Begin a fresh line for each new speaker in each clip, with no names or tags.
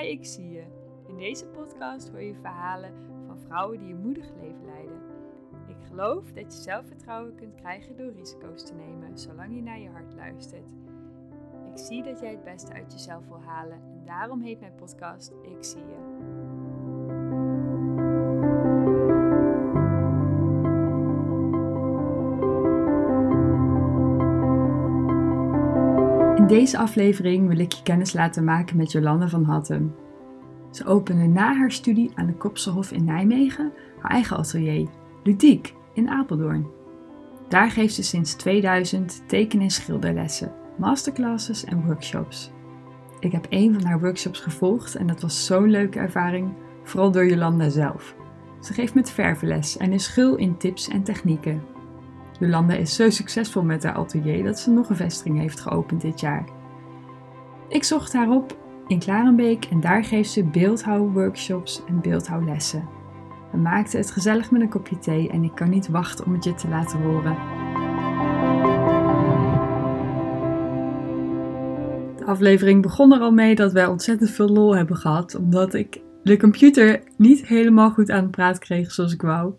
Ik Zie Je. In deze podcast hoor je verhalen van vrouwen die een moedig leven leiden. Ik geloof dat je zelfvertrouwen kunt krijgen door risico's te nemen, zolang je naar je hart luistert. Ik zie dat jij het beste uit jezelf wil halen en daarom heet mijn podcast Ik Zie Je. Deze aflevering wil ik je kennis laten maken met Jolanda van Hattem. Ze opende na haar studie aan de Kopselhof in Nijmegen haar eigen atelier, Ludiek, in Apeldoorn. Daar geeft ze sinds 2000 teken- en schilderlessen, masterclasses en workshops. Ik heb een van haar workshops gevolgd en dat was zo'n leuke ervaring, vooral door Jolanda zelf. Ze geeft met vervenles en is gul in tips en technieken. Jolanda is zo succesvol met haar atelier dat ze nog een vestiging heeft geopend dit jaar. Ik zocht haar op in Klarenbeek en daar geeft ze beeldhouwworkshops en beeldhouwlessen. We maakten het gezellig met een kopje thee en ik kan niet wachten om het je te laten horen. De aflevering begon er al mee dat wij ontzettend veel lol hebben gehad, omdat ik de computer niet helemaal goed aan het praat kreeg zoals ik wou.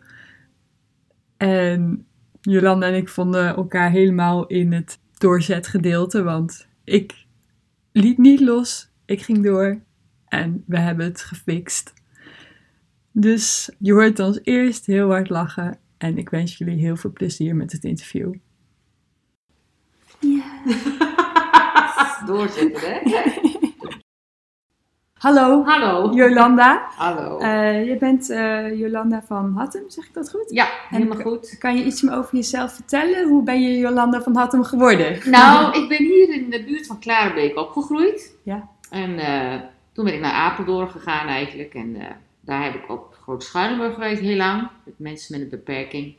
En Jolanda en ik vonden elkaar helemaal in het doorzetgedeelte, want ik liet niet los, ik ging door en we hebben het gefixt. Dus je hoort ons eerst heel hard lachen en ik wens jullie heel veel plezier met het interview. Ja.
Doorzetten, hè?
Hallo,
Hallo.
Jolanda.
Hallo.
Eh, je bent eh, Jolanda van Hattem, zeg ik dat goed?
ja, helemaal
En-
goed.
Kan je iets meer over jezelf vertellen? Hoe ben je Jolanda van Hattem geworden?
Nou, ik ben hier in de buurt van Klarenbeek opgegroeid.
Ja.
En eh, toen ben ik naar Apeldoorn gegaan eigenlijk. En daar heb ik op Groot Schuilenburg geweest heel lang. Met mensen met een beperking.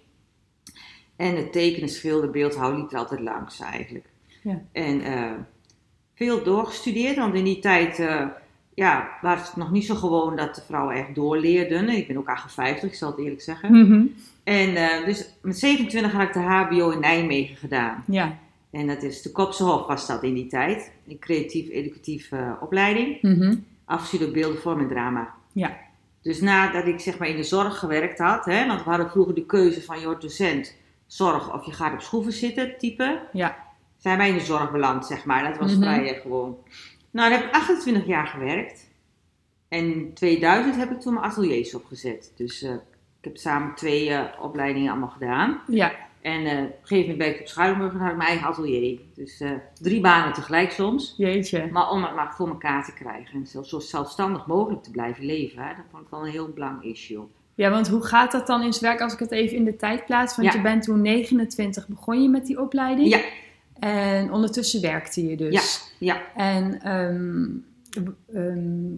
En het tekenen, schilderen, beeldhouden liep er altijd langs eigenlijk.
Ja.
En veel doorgestudeerd, want in die tijd ja, was het nog niet zo gewoon dat de vrouwen echt doorleerden. Ik ben ook 58, ik zal het eerlijk zeggen.
Mhm.
En eh, dus met 27 had ik de HBO in Nijmegen gedaan.
Ja.
En dat is de Kopsehof was dat in die tijd. Een creatief-educatieve eh, opleiding.
Mhm.
Afgestudie op beelden, vorm en drama.
Ja.
Dus nadat ik zeg maar in de zorg gewerkt had, hè, want we hadden vroeger de keuze van je docent, zorg of je gaat op schroeven zitten, type.
Ja.
Zijn wij in de zorg beland, zeg maar. Dat was
Mhm.
vrij eh, gewoon. Nou, daar heb ik 28 jaar gewerkt. En in 2000 heb ik toen mijn ateliers opgezet. Dus eh, ik heb samen twee eh, opleidingen allemaal gedaan.
Ja.
En eh, op een gegeven moment ben ik op Schuilenburg en had ik mijn eigen atelier. Dus drie banen tegelijk soms.
Jeetje.
Maar om het maar voor elkaar te krijgen en zo, zo zelfstandig mogelijk te blijven leven, hè, dat vond ik wel een heel belangrijk issue.
Ja, want hoe gaat dat dan in zijn werk als ik het even in de tijd plaats? Want
Ja.
je bent toen 29, begon je met die opleiding.
Ja,
En ondertussen werkte je dus.
ja.
En ehm, ehm,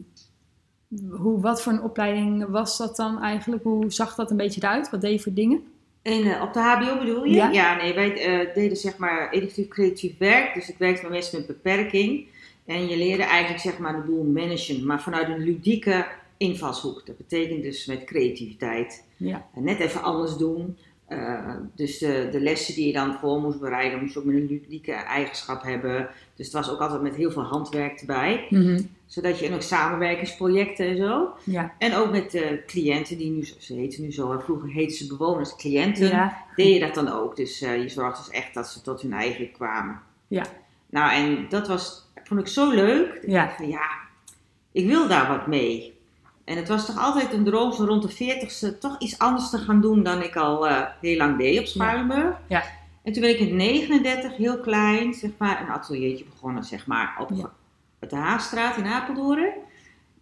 hoe, wat voor een opleiding was dat dan eigenlijk? Hoe zag dat een beetje eruit? Wat deed je voor dingen?
En eh, op de HBO bedoel je?
Ja.
nee, wij eh, deden zeg maar educatief creatief werk. Dus ik werkte met mensen met beperking. En je leerde eigenlijk zeg maar de boel managen, maar vanuit een ludieke invalshoek. Dat betekent dus met creativiteit.
Ja.
En net even anders doen. Eh, dus de, de lessen die je dan voor moest bereiden, moest je ook met een ludieke eigenschap hebben. Dus het was ook altijd met heel veel handwerk erbij.
Mhm.
Zodat je en ook samenwerkingsprojecten en zo.
Ja.
En ook met de cliënten, die nu, ze heten nu zo, vroeger heten ze bewoners, cliënten,
Ja.
deed je dat dan ook. Dus eh, je zorgde dus echt dat ze tot hun eigen kwamen.
Ja.
Nou, en dat was, vond ik zo leuk. Dat ik
Ja.
dacht van, ja, ik wil daar wat mee. En het was toch altijd een droom, zo rond de 40ste, toch iets anders te gaan doen dan ik al eh, heel lang deed op Schuilenburg.
Ja.
En toen ben ik in 39, heel klein, zeg maar, een ateliertje begonnen, zeg maar, op
Ja.
de Haagstraat in Apeldoorn.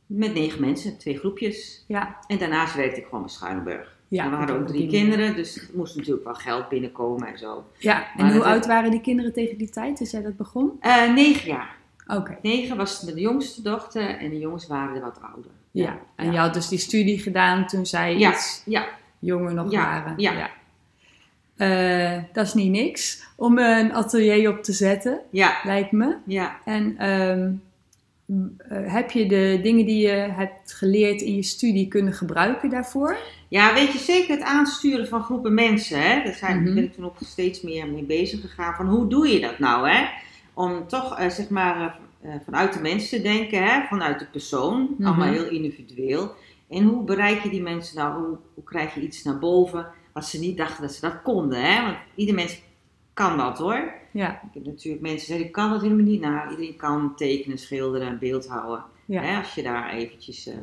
Met negen mensen, twee groepjes.
Ja.
En daarnaast werkte ik gewoon in Schuilenburg.
Ja,
en we hadden ook drie kinderen, dus er moest natuurlijk wel geld binnenkomen en zo.
Ja, en
Maar
hoe oud waren die kinderen tegen die tijd, als jij dat begon?
Eh, negen jaar.
Oké.
Negen was de jongste dochter en de jongens waren wat ouder.
Ja. En je had dus die studie gedaan toen zij iets
ja,
jonger nog waren.
ja.
Eh, dat is niet niks om een atelier op te zetten,
ja,
lijkt me.
ja.
En ehm, eh, heb je de dingen die je hebt geleerd in je studie kunnen gebruiken daarvoor?
Ja, weet je, zeker het aansturen van groepen mensen. Hè? Daar zijn,
Mhm.
ben ik toen ook steeds meer mee bezig gegaan. Van hoe doe je dat nou, hè? Om toch, eh, zeg maar, eh, vanuit de mensen denken, hè? vanuit de persoon,
Mhm.
allemaal heel individueel. En hoe bereik je die mensen nou, hoe, hoe krijg je iets naar boven wat ze niet dachten dat ze dat konden, hè? want ieder mens kan dat hoor.
Ja,
Ik heb natuurlijk mensen die zeggen, ik kan dat helemaal niet. Nou, iedereen kan tekenen, schilderen, beeld houden.
ja.
Hè, als je daar eventjes eh,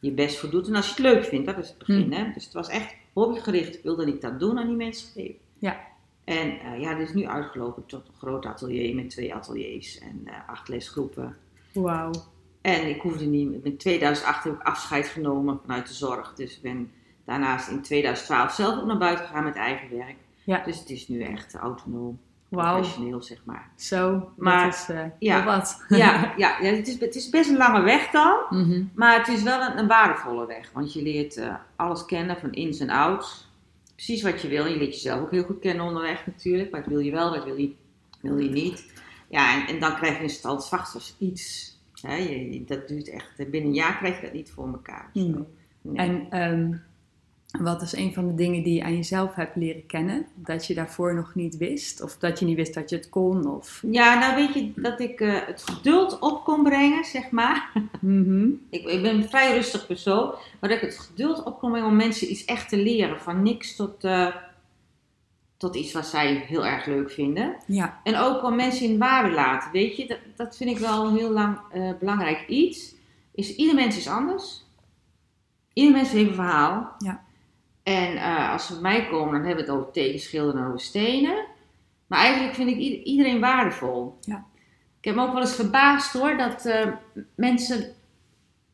je best voor doet. En als je het leuk vindt, dat is het begin.
Hmm.
Hè? Dus het was echt hobbygericht. Wilde ik dat doen aan die mensen geven.
Ja.
En eh, ja, dit is nu uitgelopen tot een groot atelier met twee ateliers en eh, acht lesgroepen.
Wauw.
En ik hoefde niet, in 2008 heb ik afscheid genomen vanuit de zorg. Dus ik ben daarnaast in 2012 zelf ook naar buiten gegaan met eigen werk.
Ja.
Dus het is nu echt autonoom,
Wauw.
professioneel zeg maar.
Zo,
Maar-
dat is eh
ja.
wat.
Ja, ja, ja het, is, het is best een lange weg dan.
Mhm.
Maar het is wel een, een waardevolle weg, want je leert alles kennen van ins en outs. Precies wat je wil. Je leert jezelf ook heel goed kennen onderweg natuurlijk. Wat wil je wel, wat wil je, wil je niet. Ja, en, en dan krijg je een standvast als iets. Hè, je, dat duurt echt, binnen een jaar krijg je dat niet voor elkaar.
Nee.
Nee.
En ehm, wat is een van de dingen die je aan jezelf hebt leren kennen? Dat je daarvoor nog niet wist? Of dat je niet wist dat je het kon? Of...
Ja, nou weet je dat ik eh, het geduld op kon brengen, zeg maar.
Mhm.
Ik, ik ben een vrij rustig persoon, maar dat ik het geduld op kon brengen om mensen iets echt te leren. Van niks tot, eh, tot iets wat zij heel erg leuk vinden.
Ja,
En ook om mensen in waarde laten, weet je. Dat, dat vind ik wel een heel lang, eh, belangrijk iets. Is, ieder mens is anders. Ieder mens heeft een verhaal.
Ja.
En eh, als ze bij mij komen, dan hebben we het over tegenschilderen en over stenen. Maar eigenlijk vind ik ieder- iedereen waardevol.
Ja.
Ik heb me ook wel eens verbaasd hoor, dat eh, mensen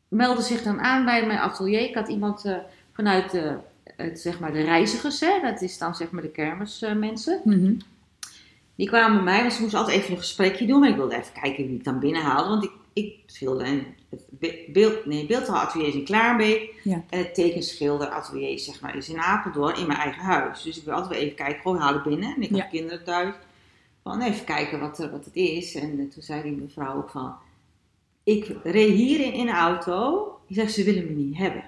melden zich dan aan bij mijn atelier. Ik had iemand eh, vanuit de, het, zeg maar de reizigers, hè? dat is dan zeg maar de kermismensen.
Mhm.
Die kwamen bij mij, want ze moesten altijd even een gesprekje doen. Maar ik wilde even kijken wie ik dan binnenhaalde. Want ik, ik schilder en het be- beeld, nee, beeldhouwatelier is in Klaarbeek.
Ja.
En het tekenschilderatelier zeg maar, is in Apeldoorn, in mijn eigen huis. Dus ik wil altijd wel even kijken, gewoon halen binnen. En ik had
Ja.
kinderen thuis. Van even kijken wat, er- wat het is. En eh, toen zei die mevrouw ook van... Ik reed hierin in de auto. Die zegt, ze willen me niet hebben.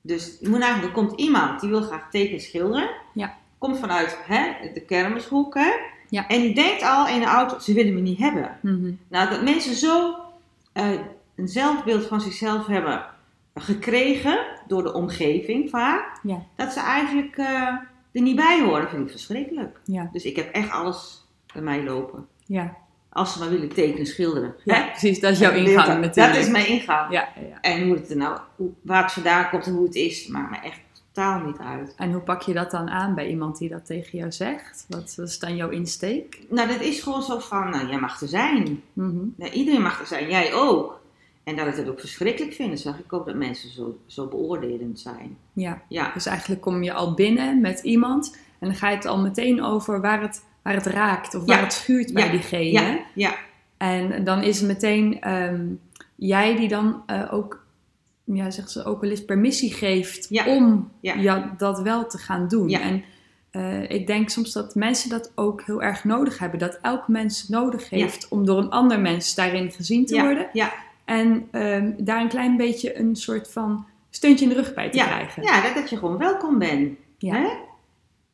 Dus moet eigenlijk, er komt iemand die wil graag tekenen schilderen.
Ja.
Komt vanuit hè, de kermishoek. Hè?
Ja.
En die denkt al in de auto, ze willen me niet hebben.
Mhm.
Nou, dat mensen zo eh, een zelfbeeld van zichzelf hebben gekregen door de omgeving vaak,
Ja.
dat ze eigenlijk eh, er niet bij horen, vind ik verschrikkelijk.
Ja.
Dus ik heb echt alles bij mij lopen.
Ja.
Als ze maar willen tekenen, schilderen.
ja, precies. Dat is jouw ingang natuurlijk.
Dat is mijn ingang.
Ja.
En hoe het er nou, waar het vandaan komt en hoe het is, maakt me echt totaal niet uit.
En hoe pak je dat dan aan bij iemand die dat tegen jou zegt? Wat is dan jouw insteek?
Nou, dat is gewoon zo van, nou, jij mag er zijn.
Mhm.
Nou, iedereen mag er zijn, jij ook. En dat ik het ook verschrikkelijk vind, zag ik ook dat mensen zo, zo beoordelend zijn.
Ja.
Ja,
Dus eigenlijk kom je al binnen met iemand en dan ga je het al meteen over waar het, waar het raakt of waar
Ja.
het schuurt bij
Ja.
diegene.
ja, ja,
En dan is het meteen ehm, jij die dan eh, ook, ja, zegt ze ook wel eens permissie geeft
Ja.
om
Ja.
ja, dat wel te gaan doen.
Ja.
En eh, ik denk soms dat mensen dat ook heel erg nodig hebben. Dat elk mens nodig heeft om door een ander mens daarin gezien te worden.
ja,
En ehm, daar een klein beetje een soort van steuntje in de rug bij te krijgen.
ja, dat, dat je gewoon welkom bent.
Ja.
Hè?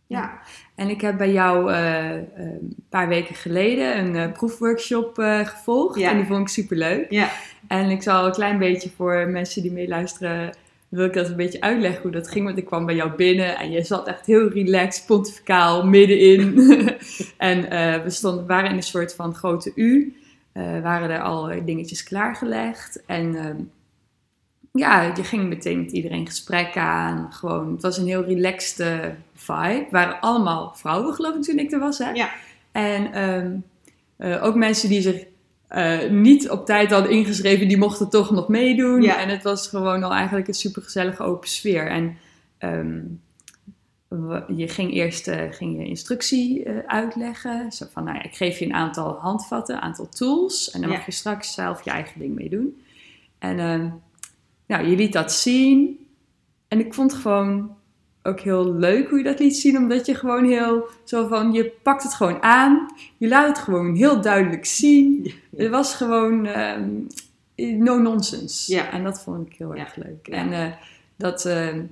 Ja,
En ik heb bij jou eh, eh, een paar weken geleden een eh, proefworkshop gevolgd.
Ja.
En die vond ik superleuk.
ja,
En ik zal een klein beetje voor mensen die meeluisteren, wil ik dat een beetje uitleggen hoe dat ging. Want ik kwam bij jou binnen en je zat echt heel relaxed, pontificaal, middenin. en we stonden, waren in een soort van grote U. Waren er al dingetjes klaargelegd. En ehm, ja, je ging meteen met iedereen gesprek aan. Gewoon, het was een heel relaxed vibe. Waren allemaal vrouwen, geloof ik, toen ik er was. Hè?
Ja.
En ehm, eh, ook mensen die zich eh, niet op tijd hadden ingeschreven, die mochten toch nog meedoen.
Ja.
En het was gewoon al eigenlijk een supergezellige open sfeer. En ehm, je ging eerst eh, ging je instructie uitleggen. Zo van, nou ja, ik geef je een aantal handvatten, een aantal tools. En dan
Ja.
mag je straks zelf je eigen ding mee doen. En ehm, nou, je liet dat zien. En ik vond gewoon ook heel leuk hoe je dat liet zien. Omdat je gewoon heel zo van, je pakt het gewoon aan. Je laat het gewoon heel duidelijk zien.
Ja.
Het was gewoon ehm, no nonsense.
Ja.
En dat vond ik heel
Ja.
erg leuk.
Ja.
En eh, dat, ehm,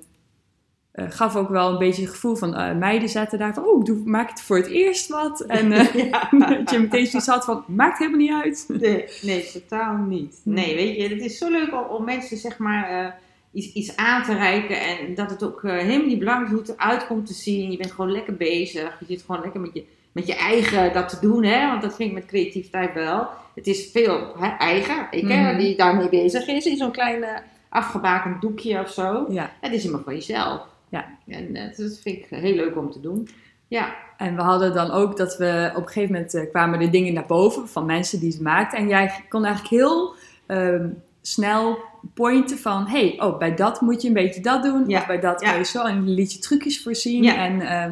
eh, gaf ook wel een beetje het gevoel van eh, meiden zaten daar van, oh, doe, maak het voor het eerst wat. En
Ja.
dat je meteen zoiets had van, maakt helemaal niet uit.
Nee, nee, totaal niet. Nee, weet je, het is zo leuk om, om mensen zeg maar iets, iets aan te reiken en dat het ook eh, helemaal niet belangrijk is hoe het eruit komt te zien. Je bent gewoon lekker bezig. Je zit gewoon lekker met je, met je eigen dat te doen, hè? want dat vind ik met creativiteit wel. Het is veel hè, eigen, ik hè,
Mhm.
die daarmee bezig is in zo'n klein eh, afgebakend doekje of zo.
Ja,
Het is helemaal van jezelf.
Ja.
En eh, dat vind ik heel leuk om te doen. Ja,
en we hadden dan ook dat we op een gegeven moment kwamen de dingen naar boven van mensen die ze maakten. En jij kon eigenlijk heel ehm, snel pointen van, hey, oh, bij dat moet je een beetje dat doen.
Ja,
Of bij dat
ja.
zo. En liet je trucjes voorzien.
Ja.
En eh,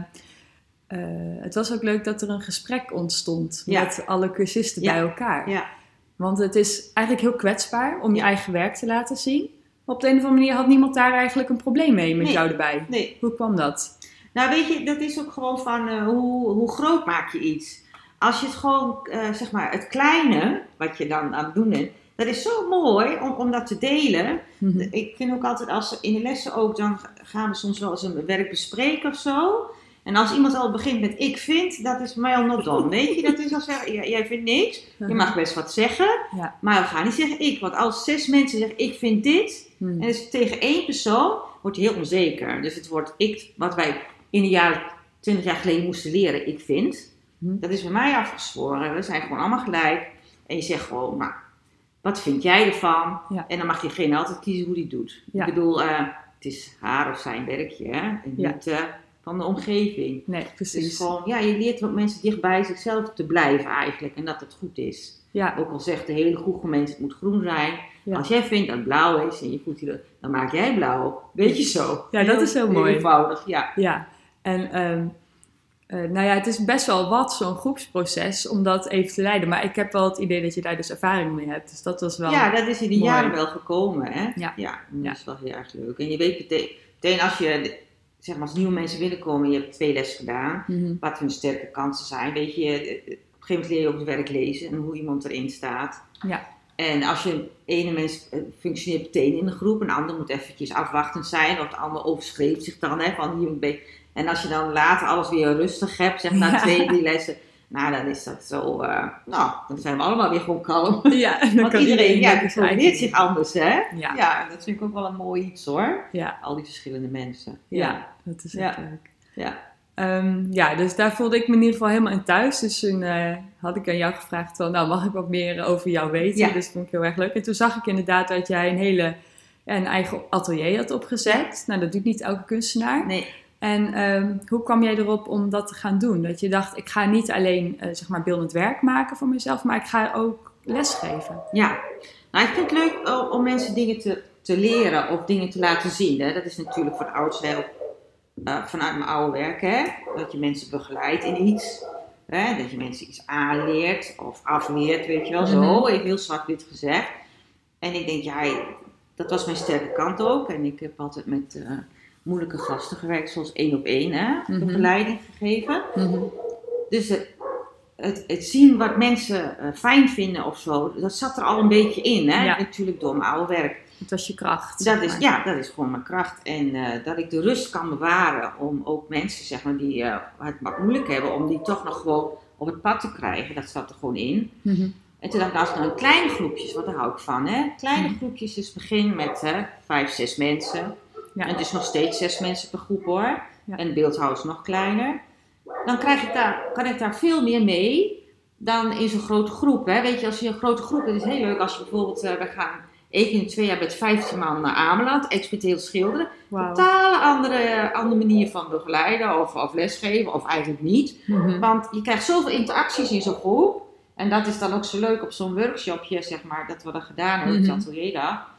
eh, het was ook leuk dat er een gesprek ontstond met alle cursisten bij elkaar.
ja.
Want het is eigenlijk heel kwetsbaar om je eigen werk te laten zien. Maar op de een of andere manier had niemand daar eigenlijk een probleem mee met
Nee.
jou erbij.
Nee,
Hoe kwam dat?
Nou, weet je, dat is ook gewoon van eh, hoe, hoe groot maak je iets. Als je het gewoon, zeg maar, het kleine, wat je dan aan het doen bent, dat is zo mooi om, om dat te delen.
Mhm.
Ik vind ook altijd, als in de lessen ook, dan gaan we soms wel eens een werk bespreken of zo. En als iemand al begint met ik vind, dat is voor mij al not done. Weet je, dat is al zeggen, jij, jij vindt niks. Je mag best wat zeggen,
Ja.
maar we gaan niet zeggen ik. Want als zes mensen zeggen ik vind dit,
Mhm.
en dus tegen één persoon wordt heel onzeker. Dus het wordt ik, wat wij in de jaren 20 jaar geleden moesten leren, ik vind.
Hm.
Dat is bij mij afgesproken. We zijn gewoon allemaal gelijk. En je zegt gewoon, nou, wat vind jij ervan?
Ja.
En dan mag diegene altijd kiezen hoe die doet.
Ja.
Ik bedoel, eh, het is haar of zijn werkje, hè? En niet eh, van de omgeving.
Nee,
Dus
precies.
gewoon, ja, je leert ook mensen dicht bij zichzelf te blijven eigenlijk. En dat het goed is.
Ja,
Ook al zegt de hele groep mensen, het moet groen zijn.
Ja.
Als jij vindt dat het blauw is en je voelt je, dan maak jij blauw. Weet je zo.
Ja, dat is heel mooi.
eenvoudig, ja.
ja. En ehm, eh, nou ja, het is best wel wat zo'n groepsproces om dat even te leiden. Maar ik heb wel het idee dat je daar dus ervaring mee hebt. Dus dat was wel...
Ja, dat is in de
mooi.
jaren wel gekomen, hè.
Ja.
ja dat
Ja.
is wel heel erg leuk. En je weet meteen, als je, zeg maar, als nieuwe mensen binnenkomen en je hebt twee lessen gedaan,
Mhm.
wat hun sterke kansen zijn. Weet je, eh, op een gegeven moment leer je ook het werk lezen en hoe iemand erin staat.
Ja.
En als je ene mens eh, functioneert meteen in de groep, een ander moet eventjes afwachtend zijn, of de ander overschreef zich dan, hè, van hier ben je- En als je dan later alles weer rustig hebt, zeg na
Ja.
twee, drie lessen, nou dan is dat zo, eh, nou, dan zijn we allemaal weer gewoon kalm.
Ja, en dan
Want
kan
iedereen, ja, probeert zich anders, hè?
Ja.
Ja, dat vind ik ook wel een mooi iets hoor.
Ja,
Al die verschillende mensen.
ja, dat is
Ja.
echt leuk.
Ja.
Ehm, ja, dus daar voelde ik me in ieder geval helemaal in thuis. Dus toen eh, had ik aan jou gevraagd van, nou mag ik wat meer over jou weten?
Ja.
Dus dat vond ik heel erg leuk. En toen zag ik inderdaad dat jij een hele, ja, een eigen atelier had opgezet. Nou, dat doet niet elke kunstenaar.
Nee,
En ehm, hoe kwam jij erop om dat te gaan doen? Dat je dacht, ik ga niet alleen eh, zeg maar beeldend werk maken voor mezelf, maar ik ga ook lesgeven.
Ja, nou, ik vind het leuk om, om mensen dingen te, te leren of dingen te laten zien. Hè. Dat is natuurlijk van oudsher eh vanuit mijn oude werk, hè. Dat je mensen begeleidt in iets. Hè. Dat je mensen iets aanleert of afleert, weet je wel, zo.
Mhm.
Even heel zwart-wit gezegd. En ik denk, ja, dat was mijn sterke kant ook. En ik heb altijd met eh, moeilijke gasten gewerkt, zoals één op één, hè.
Mhm.
Begeleiding gegeven. Dus het, het, het zien wat mensen eh, fijn vinden of zo, dat zat er al een beetje in. Hè?
Ja.
Natuurlijk door mijn oude werk.
Het was je kracht.
Dat is, ja, dat is gewoon mijn kracht. En eh, dat ik de rust kan bewaren om ook mensen zeg maar, die eh, het wat moeilijk hebben, om die toch nog gewoon op het pad te krijgen. Dat zat er gewoon in.
Mhm.
En toen dacht ik, nou, als ik nou in kleine groepjes, want daar hou ik van. Hè? Kleine
Mhm.
groepjes, dus begin met hè, vijf, zes mensen. En het is nog steeds zes mensen per groep hoor. En beeldhouden is nog kleiner. Dan krijg ik daar, kan ik daar veel meer mee dan in zo'n grote groep. Hè? Weet je, als je een grote groep, het is heel leuk als je bijvoorbeeld, eh, we gaan één keer in twee jaar met 15 man naar Ameland, experimenteel schilderen. Totale andere, andere manier van begeleiden of, of lesgeven, of eigenlijk niet.
Mhm.
Want je krijgt zoveel interacties in zo'n groep. En dat is dan ook zo leuk op zo'n workshopje, zeg maar, dat we dat gedaan hebben, het atelierdag.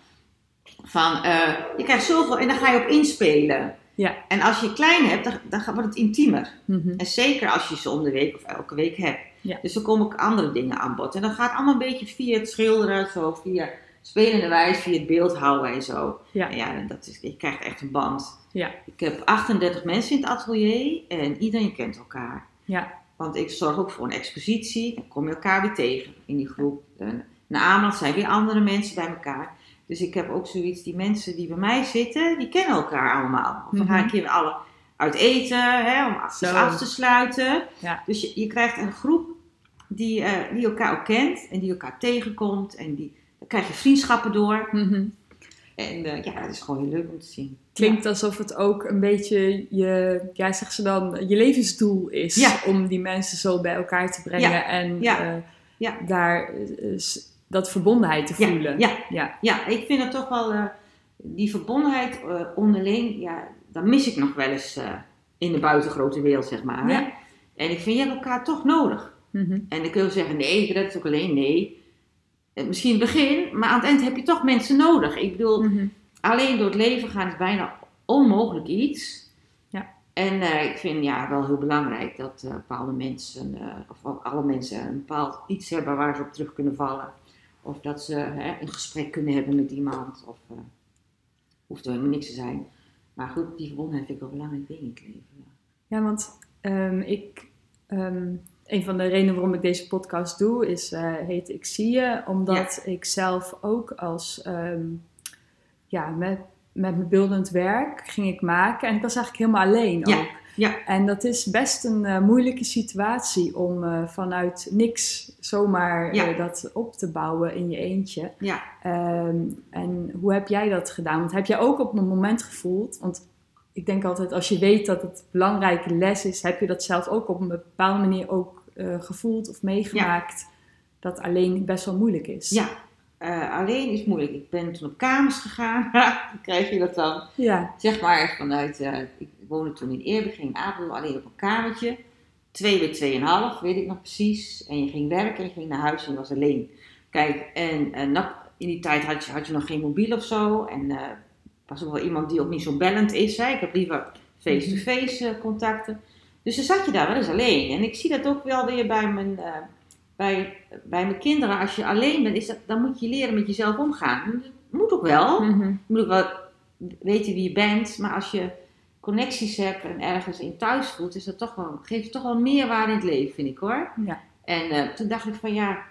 Van, eh, je krijgt zoveel en dan ga je op inspelen.
Ja.
En als je klein hebt, dan, dan wordt het intiemer.
Mhm.
En zeker als je ze om de week of elke week hebt.
Ja.
Dus dan komen ook andere dingen aan bod. En dan gaat allemaal een beetje via het schilderen, zo, via spelende wijze, via het beeld houden en zo.
Ja.
En ja, dat is, je krijgt echt een band.
Ja.
Ik heb 38 mensen in het atelier en iedereen kent elkaar.
Ja.
Want ik zorg ook voor een expositie. Dan kom je elkaar weer tegen in die groep. En Na Ameland zijn weer andere mensen bij elkaar. Dus ik heb ook zoiets, die mensen die bij mij zitten, die kennen elkaar allemaal. Of dan ga
Mhm.
ik hier alle uit eten, hè, om af, te sluiten.
Ja.
Dus je, je krijgt een groep die, eh, die elkaar ook kent en die elkaar tegenkomt. En die, dan krijg je vriendschappen door.
Mhm.
En eh, ja, dat is gewoon heel leuk om te zien.
Klinkt alsof het ook een beetje je, ja, zeg ze dan, je levensdoel is.
Ja.
Om die mensen zo bij elkaar te brengen en eh,
Ja.
daar dat verbondenheid te voelen.
ja.
ja.
Ja, ik vind het toch wel, eh, die verbondenheid eh, onderling, ja, dat mis ik nog wel eens eh, in de buitengrote wereld, zeg maar. Hè? En ik vind, je hebt elkaar toch nodig.
Mhm.
En dan kun je zeggen, nee, dat is ook alleen nee. Misschien in het begin, maar aan het eind heb je toch mensen nodig. Ik bedoel,
Mhm.
alleen door het leven gaan is bijna onmogelijk iets.
Ja.
En ik vind ja, wel heel belangrijk dat bepaalde mensen, of alle mensen, een bepaald iets hebben waar ze op terug kunnen vallen. Of dat ze hè, een gesprek kunnen hebben met iemand. Of eh, hoeft er helemaal niks te zijn. Maar goed, die verbondenheid vind ik wel een belangrijk ding in het leven. Ja.
Ja, want ehm, ik, ehm, een van de redenen waarom ik deze podcast doe, is, eh, heet Ik Zie Je. Omdat ik zelf ook als, ehm, ja, met, met mijn beeldend werk ging ik maken. En ik was eigenlijk helemaal alleen
Ja,
ook.
Ja.
En dat is best een eh, moeilijke situatie om eh, vanuit niks zomaar
Ja.
eh, dat op te bouwen in je eentje.
Ja.
Ehm, en hoe heb jij dat gedaan? Want heb jij ook op een moment gevoeld, want ik denk altijd als je weet dat het belangrijke les is, heb je dat zelf ook op een bepaalde manier ook gevoeld of meegemaakt dat alleen best wel moeilijk is.
Ja, eh, alleen is moeilijk. Ik ben toen op kamers gegaan. krijg je dat dan.
Ja.
Zeg maar vanuit, eh, ik woonde toen in Eerbegin, in Apeldoorn, alleen op een kamertje. Twee bij tweeënhalf, weet ik nog precies. En je ging werken en je ging naar huis en je was alleen. Kijk, en eh, in die tijd had je, had je nog geen mobiel of zo. En was ook wel iemand die ook niet zo bellend is. Hè? Ik heb liever face-to-face eh, contacten. Dus dan zat je daar wel eens alleen. En ik zie dat ook wel weer bij mijn, bij, bij mijn kinderen. Als je alleen bent, is dat, dan moet je leren met jezelf omgaan. Dat moet ook wel.
Mhm.
Je moet ook wel weten wie je bent, maar als je connecties hebt en ergens in thuis voelt, is dat toch wel, geeft het toch wel meer waarde in het leven, vind ik hoor.
Ja.
En eh, toen dacht ik van ja,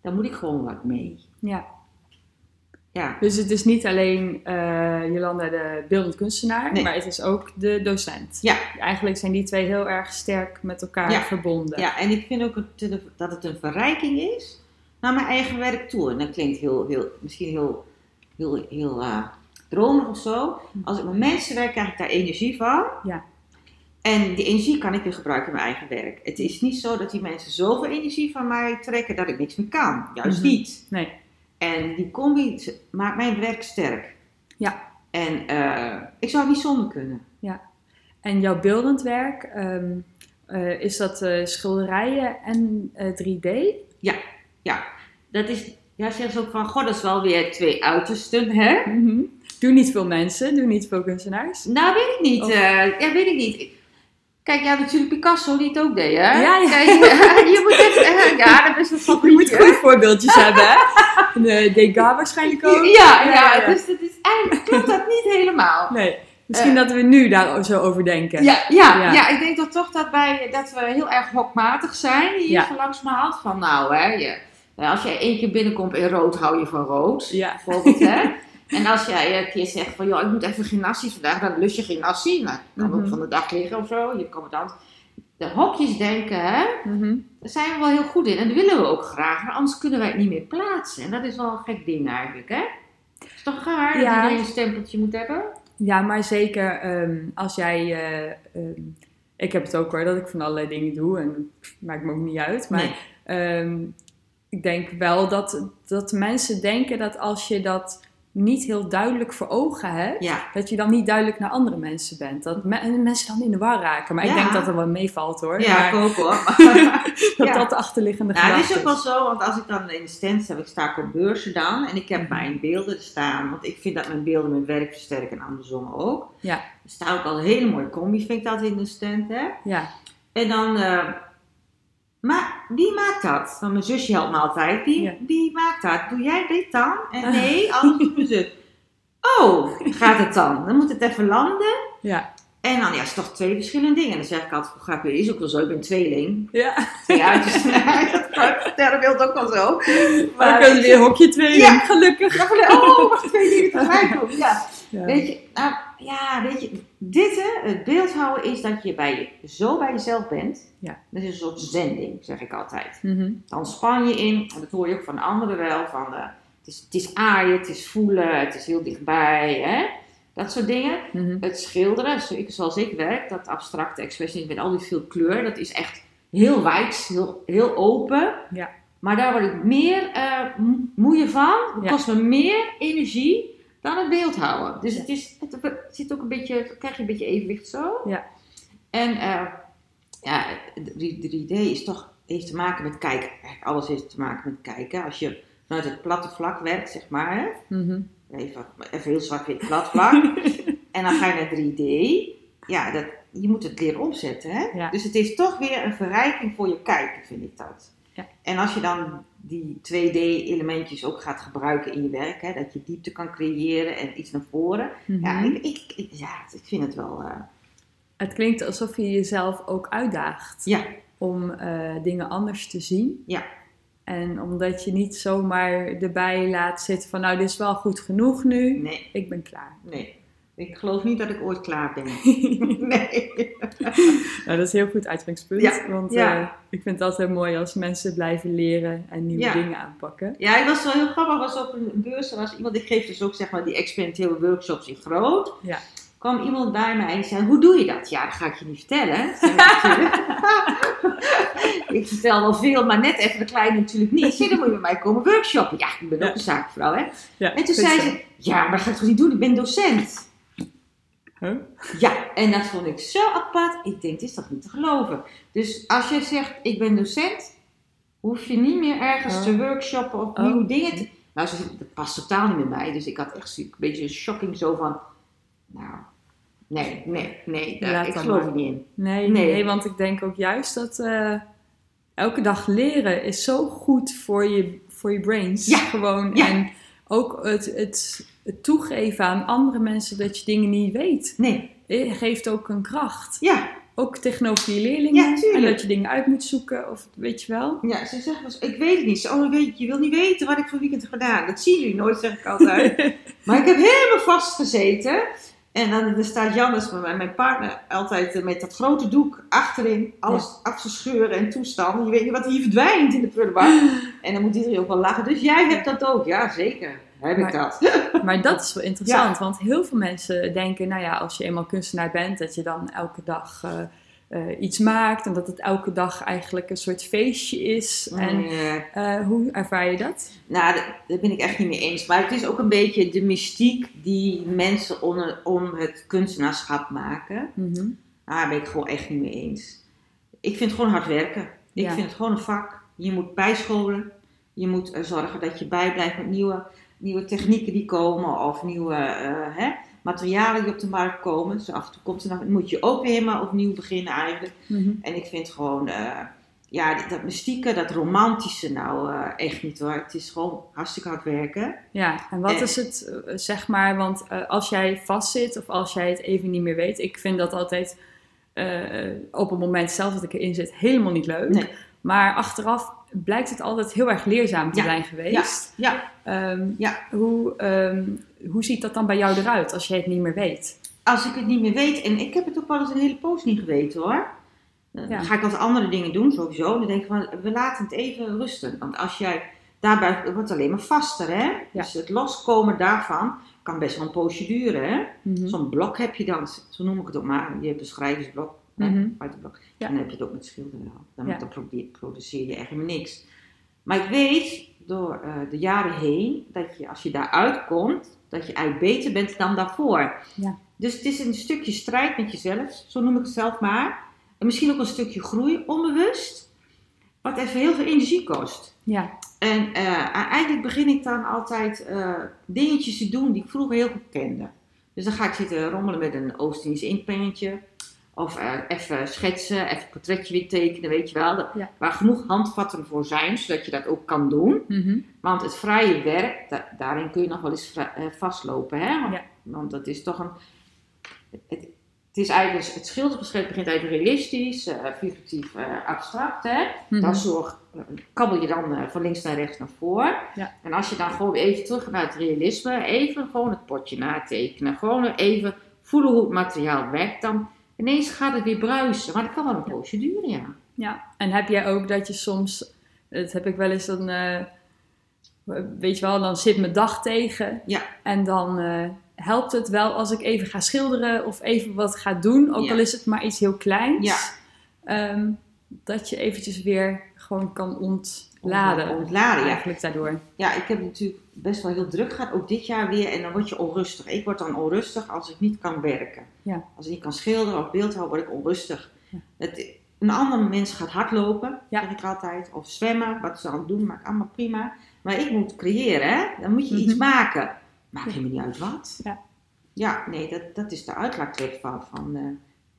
daar moet ik gewoon wat mee.
ja.
Ja,
Dus het is niet alleen eh, Jolanda de beeldend kunstenaar,
Nee.
maar het is ook de docent.
Ja.
Eigenlijk zijn die twee heel erg sterk met elkaar
Ja.
verbonden.
ja en ik vind ook het- dat het een verrijking is naar mijn eigen werk toe. En dat klinkt heel, heel, misschien heel, heel, heel eh, dromerig of zo. Als ik met mensen werk, krijg ik daar energie van.
Ja.
En die energie kan ik weer gebruiken in mijn eigen werk. Het is niet zo dat die mensen zoveel energie van mij trekken dat ik niks meer kan. Juist
Mhm.
niet.
Nee.
En die combi maakt mijn werk sterk.
Ja.
En eh, ik zou het niet zonder kunnen.
En jouw beeldend werk, ehm, eh, is dat eh, schilderijen en eh, 3D?
Dat is, ja, zeggen ze ook van, god, dat is wel weer twee uitersten, hè?
Mhm. Doe niet veel mensen, doe niet veel kunstenaars.
Nou, weet ik niet.
Of-
ja, weet ik niet. Kijk, ja, natuurlijk Picasso die het ook deed, hè?
Ja, ja.
Kijk, je moet echt, ja, dat is een
Je moet goede voorbeeldjes hebben, hè? En, eh, Degas waarschijnlijk ook.
Ja, ja, dus dat is eigenlijk klopt dat niet helemaal.
Nee, misschien
Eh.
dat we nu daar zo over denken.
Ja, ja,
Ja.
ja. ik denk dat toch dat, wij, dat we heel erg hokmatig zijn hier
Ja.
zo langzamerhand. Van nou, hè, je, als jij één keer binnenkomt in rood, hou je van rood.
Ja.
Bijvoorbeeld, hè. En als jij een keer zegt van, joh, ik moet even gymnasie vandaag, dan lust je gymnasie. Nou, kan
Mhm.
ook van de dag liggen of zo, je commandant. De hokjes denken, hè,
Mhm.
daar zijn we wel heel goed in. En dat willen we ook graag, maar anders kunnen wij het niet meer plaatsen. En dat is wel een gek ding eigenlijk, hè. Het is toch raar
Ja.
dat iedereen een stempeltje moet hebben?
Ja, maar zeker ehm, als jij. eh, ehm, ik heb het ook hoor, dat ik van allerlei dingen doe en het maakt me ook niet uit. Maar
Nee.
ehm, ik denk wel dat, dat mensen denken dat als je dat niet heel duidelijk voor ogen hebt,
Ja,
dat je dan niet duidelijk naar andere mensen bent. Dat me- mensen dan in de war raken. Maar ik
Ja.
denk dat er wel meevalt hoor.
ja,
maar
ik ook hoor.
dat
ja.
dat de achterliggende
Nou, het
gedachte
is ook wel zo, want als ik dan in de stand sta, ik sta op beurzen dan en ik heb mijn beelden staan, want ik vind dat mijn beelden mijn werk versterken en andersom ook.
Ja.
Er staat ook al een hele mooie combi, vind ik dat in de stand, hè.
Ja,
En dan, eh, maar wie maakt dat? Want mijn zusje helpt me altijd,
Ja.
wie maakt dat? Doe jij dit dan? En nee, alles doet mijn zus. Oh, gaat het dan? Dan moet het even landen.
ja,
En dan, ja, het is toch twee verschillende dingen. Dan zeg ik altijd, hoe grappig, is ook wel zo, ik ben tweeling.
Ja.
Twee uitjes, dat sterrenbeeld ook wel zo.
Maar dan kunnen we weer hokje twee
Ja.
gelukkig.
Ja, oh, wacht, twee dingen tegelijk. Ja.
Ja.
Weet je, nou, ja, weet je, dit, hè, het beeldhouden is dat je bij je, zo bij jezelf bent.
Ja.
Dat is een soort zending, zeg ik altijd.
Mhm.
Dan span je in, en dat hoor je ook van anderen wel, van eh, het, is, het is aaien, het is voelen, het is heel dichtbij, hè? Dat soort dingen.
Mhm.
Het schilderen, zoals ik werk, dat abstracte expressionisme met al die veel kleur, dat is echt heel wijd, heel, heel open.
Ja.
Maar daar word ik meer mo- moeie van, het
Ja.
kost me meer energie dan het beeldhouden. Dus het, is, het, het zit ook een beetje, krijg je een beetje evenwicht zo.
Ja.
En eh, ja, de 3D is toch, heeft te maken met kijken. Alles heeft te maken met kijken. Als je vanuit het platte vlak werkt, zeg maar, hè,
Mhm.
Even, even heel zwart-wit plat vlak. en dan ga je naar 3D. Ja, dat, je moet het leren omzetten. Hè?
Ja.
Dus het is toch weer een verrijking voor je kijken, vind ik dat.
Ja.
En als je dan die 2D-elementjes ook gaat gebruiken in je werk, hè, dat je diepte kan creëren en iets naar voren. Ja,
Mhm.
ik, ik, ik- ja, ik vind het wel. eh,
Het klinkt alsof je jezelf ook uitdaagt
ja,
om eh, dingen anders te zien.
Ja.
En omdat je niet zomaar erbij laat zitten van nou, dit is wel goed genoeg nu,
nee,
ik ben klaar.
nee. Ik geloof niet dat ik ooit klaar ben. nee.
Nou, dat is een heel goed uitgangspunt.
Ja,
Want
ja.
eh, ik vind het altijd mooi als mensen blijven leren en nieuwe
Ja.
dingen aanpakken.
Ja, ik was wel heel grappig. was op een beurs. Er was iemand, ik geef dus ook zeg maar die experimentele workshops in groot.
Ja.
Kwam iemand bij mij en zei, hoe doe je dat? Ja, dat ga ik je niet vertellen. Ik vertel wel veel, maar net even de kleine natuurlijk niet. Dan moet je bij mij komen workshoppen. Ja, ik ben
Ja.
ook een zaakvrouw, hè.
Ja,
En toen zei
zo.
ze, ja, maar dat ga ik toch niet doen? Ik ben docent.
Huh?
Ja, en dat vond ik zo apart. Ik denk, dit is toch niet te geloven. Dus als je zegt, ik ben docent, hoef je niet meer ergens
Oh.
te workshoppen of
Oh.
nieuwe dingen te... Nou, dat past totaal niet bij mij. Dus ik had echt een beetje een shocking zo van... Nou, nee, nee, nee. daar- ik geloof er niet in.
Nee,
Nee.
nee. want ik denk ook juist dat eh, elke dag leren is zo goed voor je, voor je brains.
Ja,
Gewoon.
ja.
En ook het, het, het toegeven aan andere mensen dat je dingen niet weet,
Nee,
eh, geeft ook een kracht.
ja.
Ook tegenover je leerlingen.
Ja,
en dat je dingen uit moet zoeken, of weet je wel.
Ja, ze zegt wel ik weet het niet. Ze, Oh, weet, je, je wil niet weten wat ik voor weekend heb gedaan. Dat zien jullie nooit, zeg ik altijd. maar ik heb helemaal vastgezeten. En dan staat Jannes, mijn mijn partner, altijd eh, met dat grote doek achterin. Alles af te scheuren en toestanden. Je weet niet wat hier verdwijnt in de prullenbak. en dan moet iedereen ook wel lachen. Dus jij hebt dat ook? Ja, zeker. Heb ik dat.
Maar dat is wel interessant, want heel veel mensen denken, nou ja, als je eenmaal kunstenaar bent, dat je dan elke dag eh, eh, iets maakt en dat het elke dag eigenlijk een soort feestje is. En
Eh,
hoe ervaar je dat?
Nou, daar- ben ik echt niet mee eens. Maar het is ook een beetje de mystiek die mensen om, om het kunstenaarschap maken.
Mhm.
Nou, daar ben ik gewoon echt niet mee eens. Ik vind het gewoon hard werken. Ik
Ja.
vind het gewoon een vak. Je moet bijscholen. Je moet eh, zorgen dat je bijblijft met nieuwe, nieuwe technieken die komen. Of nieuwe hè, materialen die op de markt komen. Dus af en toe komt er nog, moet je ook weer helemaal opnieuw beginnen eigenlijk.
Mhm.
En ik vind gewoon, eh, ja, dat, mystieke, dat romantische nou eh, echt niet hoor. Het is gewoon hartstikke hard werken.
Ja, en wat is het, eh, zeg maar, want als jij vastzit of als jij het even niet meer weet, ik vind dat altijd op het moment zelf dat ik erin zit helemaal niet leuk.
Nee.
Maar achteraf blijkt het altijd heel erg leerzaam te
Ja,
zijn geweest.
Ja,
Ehm,
Ja.
Hoe, ehm, hoe ziet dat dan bij jou eruit als jij het niet meer weet?
als ik het niet meer weet, en ik heb het ook wel eens een hele poos niet geweten hoor. Dan
Ja.
ga ik wat andere dingen doen, sowieso. Dan denk ik van, we laten het even rusten. Want als jij daarbij, het wordt alleen maar vaster hè.
Ja.
Dus het loskomen daarvan kan best wel een poosje duren hè.
Mhm.
Zo'n blok heb je dan, zo noem ik het ook maar. Je hebt een schrijversblok, uit het blok.
Ja.
Dan heb je het ook met schilderen. Dan, dan produceer je echt helemaal niks. Maar ik weet door eh, de jaren heen dat je als je daaruit komt, dat je eigenlijk beter bent dan daarvoor.
Ja.
Dus het is een stukje strijd met jezelf, zo noem ik het zelf maar. En misschien ook een stukje groei, onbewust. Wat even heel veel energie kost.
Ja,
En eh, eigenlijk begin ik dan altijd eh, dingetjes te doen die ik vroeger heel goed kende. Dus dan ga ik zitten rommelen met een Oost-Indisch inkpennetje. Of eh, even schetsen, even een portretje weer tekenen, weet je wel.
Ja.
Waar genoeg handvatten voor zijn, zodat je dat ook kan doen.
Mhm.
Want het vrije werk, da- daarin kun je nog wel eens eh, vastlopen. Hè? Want,
Ja.
want dat is toch een... Het, het is eigenlijk, het begint eigenlijk realistisch, uh, figuratief, abstract. Hè?
Mhm.
Dan zorg, kabbel je dan van links naar rechts naar voren.
Ja.
En als je dan gewoon even terug gaat naar het realisme, even gewoon het potje natekenen. Gewoon even voelen hoe het materiaal werkt. Dan ineens gaat het weer bruisen. Maar dat kan wel een procedure, ja.
Ja, en heb jij ook dat je soms, dat heb ik wel eens dan, eh, weet je wel, dan zit mijn dag tegen.
Ja.
En dan eh, helpt het wel als ik even ga schilderen of even wat ga doen, ook
Ja.
al is het maar iets heel kleins.
Ja.
Ehm, dat je eventjes weer gewoon kan ontladen.
Ontladen, ja.
Eigenlijk daardoor.
Ja, ik heb natuurlijk best wel heel druk gehad, ook dit jaar weer. En dan word je onrustig. Ik word dan onrustig als ik niet kan werken.
Ja.
Als ik niet kan schilderen of beeldhouden, word ik onrustig.
Ja.
Het, een ander mens gaat hardlopen,
Ja.
zeg ik altijd. Of zwemmen, wat ze dan doen, maakt allemaal prima. Maar ik moet creëren, hè. Dan moet je iets
Mhm.
maken. Maakt helemaal niet uit wat.
Ja.
Ja, nee, dat, dat is de uitlaatklep van, van, eh,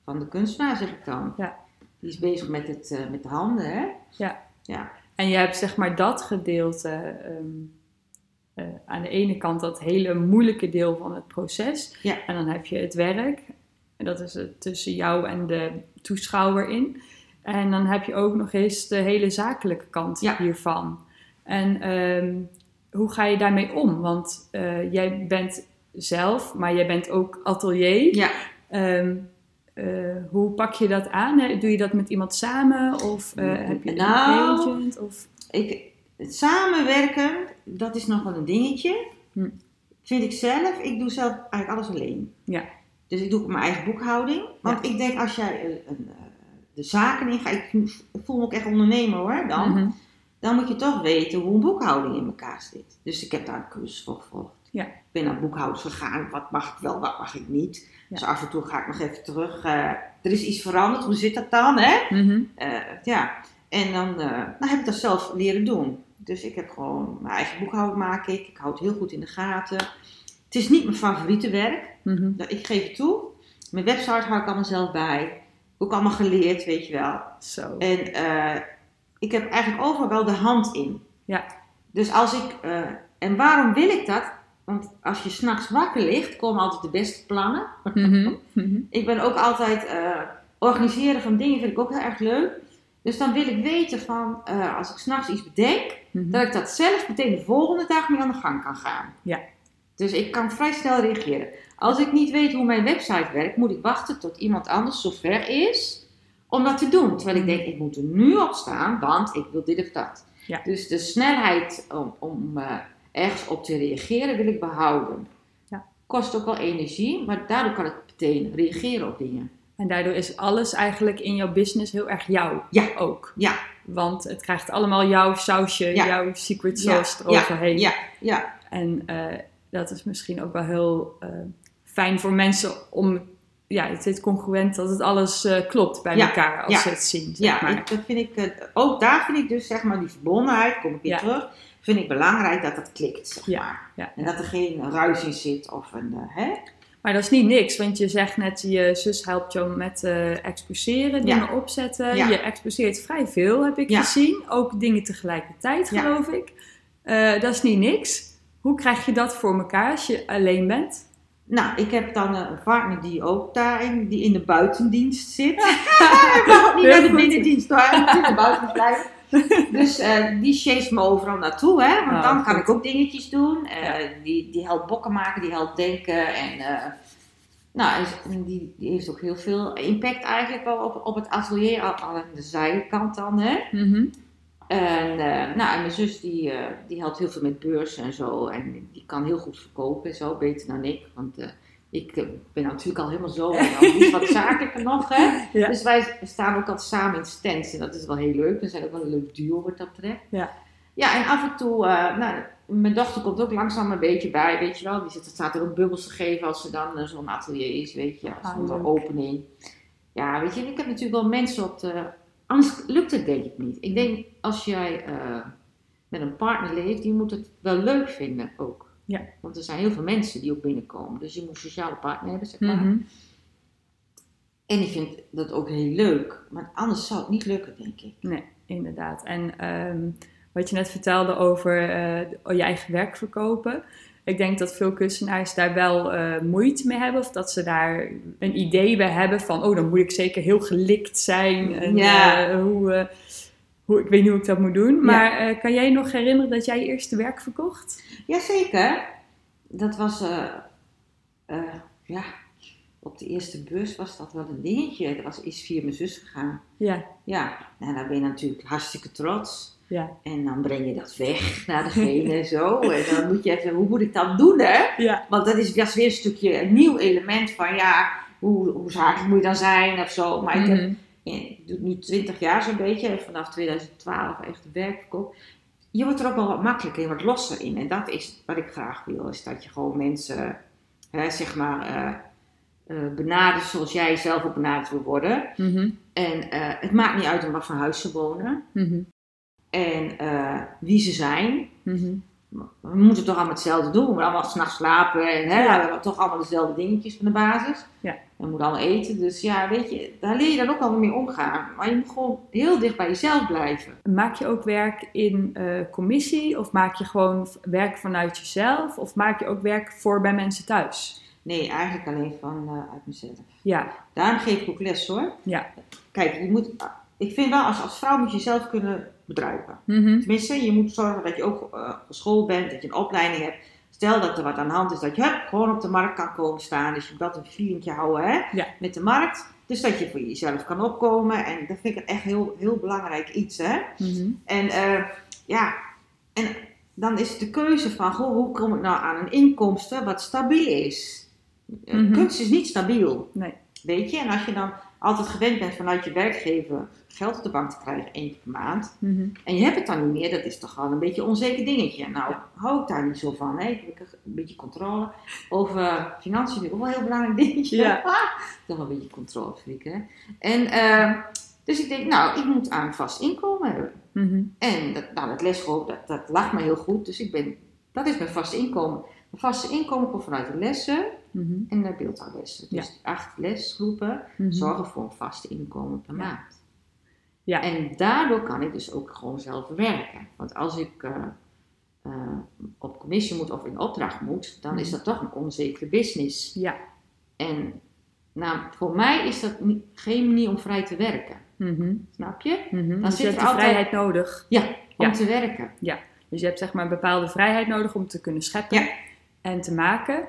van de kunstenaar, zeg ik dan.
Ja.
Die is bezig met, het, eh, met de handen, hè.
Ja.
Ja.
En je hebt zeg maar dat gedeelte ehm, eh, aan de ene kant dat hele moeilijke deel van het proces.
Ja.
En dan heb je het werk. En dat is het tussen jou en de toeschouwer in. En dan heb je ook nog eens de hele zakelijke kant
Ja.
hiervan. En ehm, hoe ga je daarmee om? Want eh, jij bent zelf, maar jij bent ook atelier.
Ja.
Ehm, eh, hoe pak je dat aan? hè? Doe je dat met iemand samen? Of eh, heb je een
Nou,
agent? Of...
Ik, het samenwerken, dat is nog wel een dingetje.
Hm.
Vind ik zelf. Ik doe zelf eigenlijk alles alleen.
Ja.
Dus ik doe ook mijn eigen boekhouding. Want ik denk als jij eh, een, eh, de zaken ingaat, ik voel me ook echt ondernemer hoor, dan.
Mhm.
Dan moet je toch weten hoe een boekhouding in elkaar zit. Dus ik heb daar een cursus voor gevolgd.
Ja.
Ik ben naar boekhouders gegaan. Wat mag ik wel, wat mag ik niet.
Ja.
Dus af en toe ga ik nog even terug. eh, er is iets veranderd. Hoe zit dat dan? Hè?
Mhm.
Eh, ja, en dan, eh, dan heb ik dat zelf leren doen. Dus ik heb gewoon mijn eigen boekhouding maak ik. Ik houd het heel goed in de gaten. Het is niet mijn favoriete werk. Dat- Ik geef het toe. Mijn website hou ik allemaal zelf bij. Ook allemaal geleerd, weet je wel.
Zo.
En ik heb eigenlijk overal wel de hand in.
Ja.
Dus als ik... en waarom wil ik dat? Want als je s'nachts wakker ligt, komen altijd de beste plannen.
Mhm. Mhm.
Ik ben ook altijd eh, organiseren van dingen vind ik ook heel erg leuk. Dus dan wil ik weten van eh, als ik s'nachts iets bedenk,
Mhm.
dat ik dat zelf meteen de volgende dag mee aan de gang kan gaan.
Ja.
Dus ik kan vrij snel reageren. Als ik niet weet hoe mijn website werkt, moet ik wachten tot iemand anders zover is om dat te doen. Terwijl ik denk, ik moet er nu op staan, want ik wil dit of dat.
Ja.
Dus de snelheid om, om eh, ergens op te reageren wil ik behouden.
Ja.
Kost ook wel energie, maar daardoor kan ik meteen reageren op dingen.
En daardoor is alles eigenlijk in jouw business heel erg jou
Ja.
ook.
Ja.
Want het krijgt allemaal jouw sausje,
Ja.
jouw secret sauce eroverheen.
Ja, ja,
En eh, dat is misschien ook wel heel eh, fijn voor mensen om... Ja, het is congruent dat het alles eh, klopt bij elkaar als ze het zien, zeg
ja.
maar.
ik- dat vind ik, ook daar vind ik dus zeg maar die verbondenheid, kom ik weer terug, vind ik belangrijk dat dat klikt, zeg
Ja,
maar.
ja,
En dat er geen ruis in zit of een, eh, hè?
Maar dat is niet niks, want je zegt net, je zus helpt jou met eh exposeren,
Ja.
dingen opzetten.
Ja.
Je exposeert vrij veel, heb ik
Ja.
gezien. Ook dingen tegelijkertijd, geloof ik. Eh, dat is niet niks. Hoe krijg je dat voor elkaar als je alleen bent?
Nou, ik heb dan een partner die ook daarin, die in de buitendienst zit. ik mag ook niet naar de binnendienst hoor, ik moet in de buiten blijven. Dus eh, die chase me overal naartoe, hè? Want
Ah,
dan kan
goed.
ik ook dingetjes doen. Eh,
Ja.
die, die helpt bokken maken, die helpt denken. En eh, nou, die, die heeft ook heel veel impact eigenlijk wel op, op het atelier, aan de zijkant dan, hè?
Mhm.
En, nou, en mijn zus die, die helpt heel veel met beurzen en zo. En die kan heel goed verkopen en zo, beter dan ik. Want ik eh, ben natuurlijk al helemaal zo, iets wat zakelijker nog. Hè?
Ja.
Dus wij staan ook altijd samen in stands en dat is wel heel leuk. We zijn ook wel een leuk duo wat dat betreft.
Ja.
Ja, en af en toe, eh, nou, mijn dochter komt ook langzaam een beetje bij, weet je wel. Die zit, staat er ook bubbels te geven als ze dan eh, zo'n atelier is, weet je.
Ah,
Zonder
leuk.
opening. Ja, weet je, ik heb natuurlijk wel mensen op de... Anders lukt het denk ik niet. Ik denk, als jij met een partner leeft, die moet het wel leuk vinden ook.
Ja.
Want er zijn heel veel mensen die ook binnenkomen. Dus je moet een sociale partner hebben, zeg maar.
Mhm.
En ik vind dat ook heel leuk. Maar anders zou het niet lukken, denk ik.
Nee, inderdaad. En ehm, wat je net vertelde over eh, je eigen werk verkopen. Ik denk dat veel kunstenaars daar wel eh, moeite mee hebben. Of dat ze daar een idee bij hebben van... oh, dan moet ik zeker heel gelikt zijn. En,
Ja.
eh, hoe, hoe, ik weet niet hoe ik dat moet doen. Maar eh, kan jij je nog herinneren dat jij je eerste werk verkocht?
Jazeker. Dat was, eh, eh, ja, op de eerste bus was dat wel een dingetje. Dat was is via mijn zus gegaan.
Ja,
Ja, en dan ben je natuurlijk hartstikke trots.
ja,
En dan breng je dat weg naar degene en zo. En dan moet je even, hoe moet ik dat doen hè?
ja.
Want dat is, dat is weer een stukje, een nieuw element van ja, hoe, hoe zakelijk moet je dan zijn of zo. Maar ik, heb,
Mhm.
ik doe het nu 20 jaar zo'n beetje, vanaf 2012 echt werk verkocht. Je wordt er ook wel wat makkelijker en wat losser in. En dat is wat ik graag wil, is dat je gewoon mensen, hè, zeg maar, eh eh, benadert zoals jij zelf ook benaderd wil worden.
Mhm.
En eh, het maakt niet uit in wat voor huis ze wonen
Mhm.
en wie ze zijn.
Mhm.
We moeten toch allemaal hetzelfde doen. We moeten allemaal s'nachts slapen. En hè, we hebben toch allemaal dezelfde dingetjes van de basis.
Ja.
We moeten allemaal eten. Dus ja, weet je, daar leer je dan ook wel mee omgaan. Maar je moet gewoon heel dicht bij jezelf blijven.
Maak je ook werk in eh, commissie? Of maak je gewoon werk vanuit jezelf? Of maak je ook werk voor bij mensen thuis?
Nee, eigenlijk alleen van eh, uit mezelf.
Ja,
Daarom geef ik ook les hoor.
Ja.
Kijk, je moet, ik vind wel als, als vrouw moet je jezelf kunnen bedruipen.
Mhm.
Tenminste, je moet zorgen dat je ook eh geschoold bent, dat je een opleiding hebt. Stel dat er wat aan de hand is, dat je hup, gewoon op de markt kan komen staan. Dus je moet dat een feelingje houden hè,
Ja.
met de markt. Dus dat je voor jezelf kan opkomen. En dat vind ik echt heel, heel belangrijk iets. Hè?
Mhm.
En eh, ja, en dan is het de keuze van, goh, hoe kom ik nou aan een inkomsten wat stabiel is?
Mhm.
Kunst is niet stabiel.
Nee.
Weet je, en als je dan altijd gewend bent vanuit je werkgever geld op de bank te krijgen één keer per maand.
Mhm.
En je hebt het dan niet meer, dat is toch wel een beetje een onzeker dingetje. Nou,
Ja.
hou ik daar niet zo van. Hè? Ik heb een beetje controle over financiën, ook wel een heel belangrijk dingetje.
Ja.
toch wel een beetje controle, vind ik, hè. En, eh, dus ik denk, nou, ik moet aan vast inkomen hebben.
Mhm.
En dat, nou, dat lesgroep, dat, dat lag me heel goed. Dus ik ben, dat is mijn vaste inkomen. Mijn vaste inkomen komt vanuit de lessen
Mhm.
en de beeldhouwlessen. Dus
Ja.
acht lesgroepen
Mhm.
zorgen voor een vaste inkomen per
Ja.
maand.
Ja.
En daardoor kan ik dus ook gewoon zelf werken. Want als ik eh, eh, op commissie moet of in opdracht moet, dan is
Mhm.
dat toch een onzekere business.
Ja.
En nou, voor mij is dat niet, geen manier om vrij te werken.
Mhm.
Snap je? Dan
Dus
zit
je hebt
er altijd-
vrijheid nodig.
Om
Ja.
te werken.
Dus je hebt zeg maar een bepaalde vrijheid nodig om te kunnen scheppen
Ja.
en te maken.